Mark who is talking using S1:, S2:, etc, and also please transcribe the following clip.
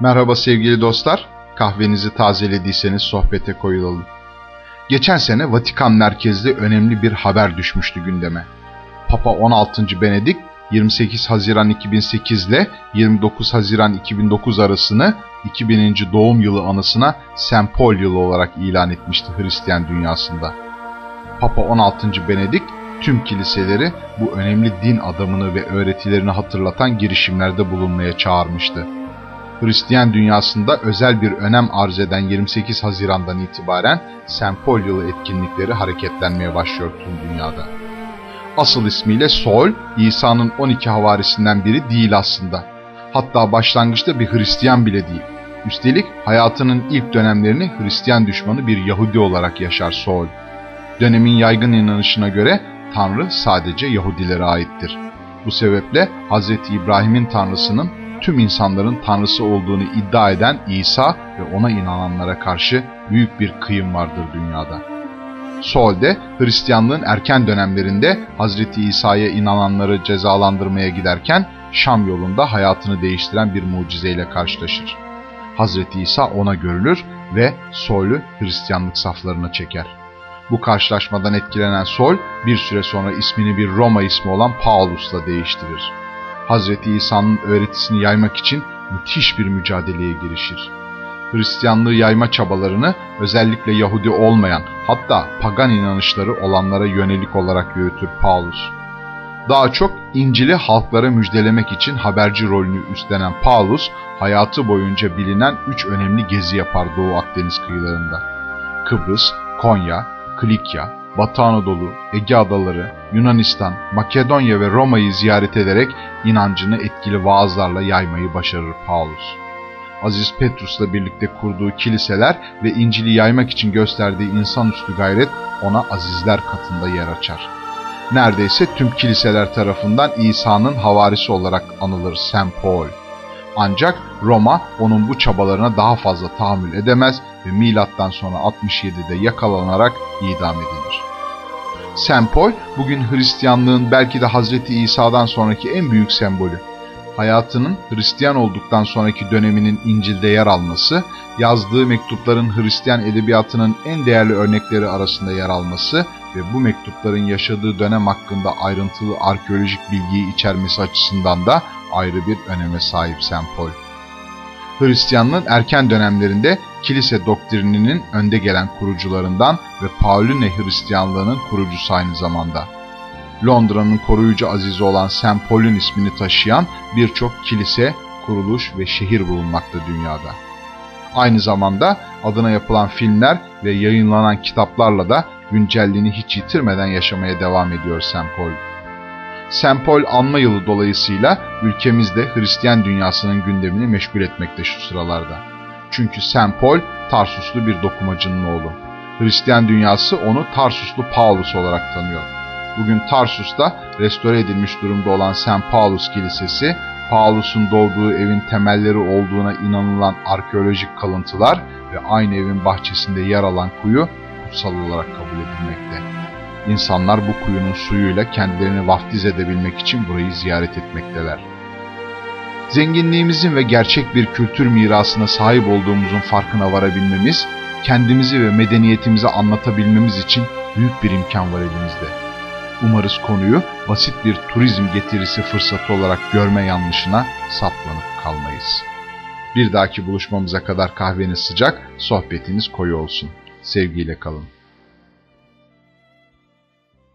S1: Merhaba sevgili dostlar. Kahvenizi tazelediyseniz sohbete koyulalım. Geçen sene Vatikan merkezli önemli bir haber düşmüştü gündeme. Papa 16. Benedik 28 Haziran 2008 ile 29 Haziran 2009 arasını 2000. doğum yılı anısına St. Paul yılı olarak ilan etmişti Hristiyan dünyasında. Papa 16. Benedik tüm kiliseleri bu önemli din adamını ve öğretilerini hatırlatan girişimlerde bulunmaya çağırmıştı. Hristiyan dünyasında özel bir önem arz eden 28 Haziran'dan itibaren yılı etkinlikleri hareketlenmeye başlıyor tüm dünyada. Asıl ismiyle Sol, İsa'nın 12 havarisinden biri değil aslında. Hatta başlangıçta bir Hristiyan bile değil. Üstelik hayatının ilk dönemlerini Hristiyan düşmanı bir Yahudi olarak yaşar Sol. Dönemin yaygın inanışına göre Tanrı sadece Yahudilere aittir. Bu sebeple Hz. İbrahim'in Tanrısının tüm insanların Tanrısı olduğunu iddia eden İsa ve ona inananlara karşı büyük bir kıyım vardır dünyada. Sol'de Hristiyanlığın erken dönemlerinde Hz. İsa'ya inananları cezalandırmaya giderken Şam yolunda hayatını değiştiren bir mucizeyle karşılaşır. Hz. İsa ona görülür ve Sol'ü Hristiyanlık saflarına çeker. Bu karşılaşmadan etkilenen Sol bir süre sonra ismini bir Roma ismi olan Paulus'la değiştirir. Hazreti İsa'nın öğretisini yaymak için müthiş bir mücadeleye girişir. Hristiyanlığı yayma çabalarını özellikle Yahudi olmayan hatta pagan inanışları olanlara yönelik olarak yürütür Paulus. Daha çok İncil'i halklara müjdelemek için haberci rolünü üstlenen Paulus, hayatı boyunca bilinen üç önemli gezi yapar Doğu Akdeniz kıyılarında. Kıbrıs, Konya, Klikya, Batı Anadolu, Ege Adaları, Yunanistan, Makedonya ve Roma'yı ziyaret ederek inancını etkili vaazlarla yaymayı başarır Paulus. Aziz Petrus'la birlikte kurduğu kiliseler ve İncil'i yaymak için gösterdiği insanüstü gayret ona azizler katında yer açar. Neredeyse tüm kiliseler tarafından İsa'nın havarisi olarak anılır St. Paul. Ancak Roma onun bu çabalarına daha fazla tahammül edemez ve milattan sonra 67'de yakalanarak idam edilir. Paul bugün Hristiyanlığın belki de Hazreti İsa'dan sonraki en büyük sembolü. Hayatının Hristiyan olduktan sonraki döneminin İncil'de yer alması, yazdığı mektupların Hristiyan edebiyatının en değerli örnekleri arasında yer alması ve bu mektupların yaşadığı dönem hakkında ayrıntılı arkeolojik bilgiyi içermesi açısından da ayrı bir öneme sahip St. Hristiyanlığın erken dönemlerinde kilise doktrininin önde gelen kurucularından ve Pauline Hristiyanlığının kurucusu aynı zamanda. Londra'nın koruyucu azizi olan St. Paul'un ismini taşıyan birçok kilise, kuruluş ve şehir bulunmakta dünyada. Aynı zamanda adına yapılan filmler ve yayınlanan kitaplarla da güncelliğini hiç yitirmeden yaşamaya devam ediyor St. Paul. Paul anma yılı dolayısıyla ülkemizde Hristiyan dünyasının gündemini meşgul etmekte şu sıralarda. Çünkü. Paul Tarsuslu bir dokumacının oğlu. Hristiyan dünyası onu Tarsuslu Paulus olarak tanıyor. Bugün Tarsus'ta restore edilmiş durumda olan St. Paulus Kilisesi, Paulus'un doğduğu evin temelleri olduğuna inanılan arkeolojik kalıntılar ve aynı evin bahçesinde yer alan kuyu kutsal olarak kabul edilmekte. İnsanlar bu kuyunun suyuyla kendilerini vaftiz edebilmek için burayı ziyaret etmekteler. Zenginliğimizin ve gerçek bir kültür mirasına sahip olduğumuzun farkına varabilmemiz, kendimizi ve medeniyetimizi anlatabilmemiz için büyük bir imkan var elimizde. Umarız konuyu basit bir turizm getirisi fırsatı olarak görme yanlışına saplanıp kalmayız. Bir dahaki buluşmamıza kadar kahveniz sıcak, sohbetiniz koyu olsun. Sevgiyle kalın.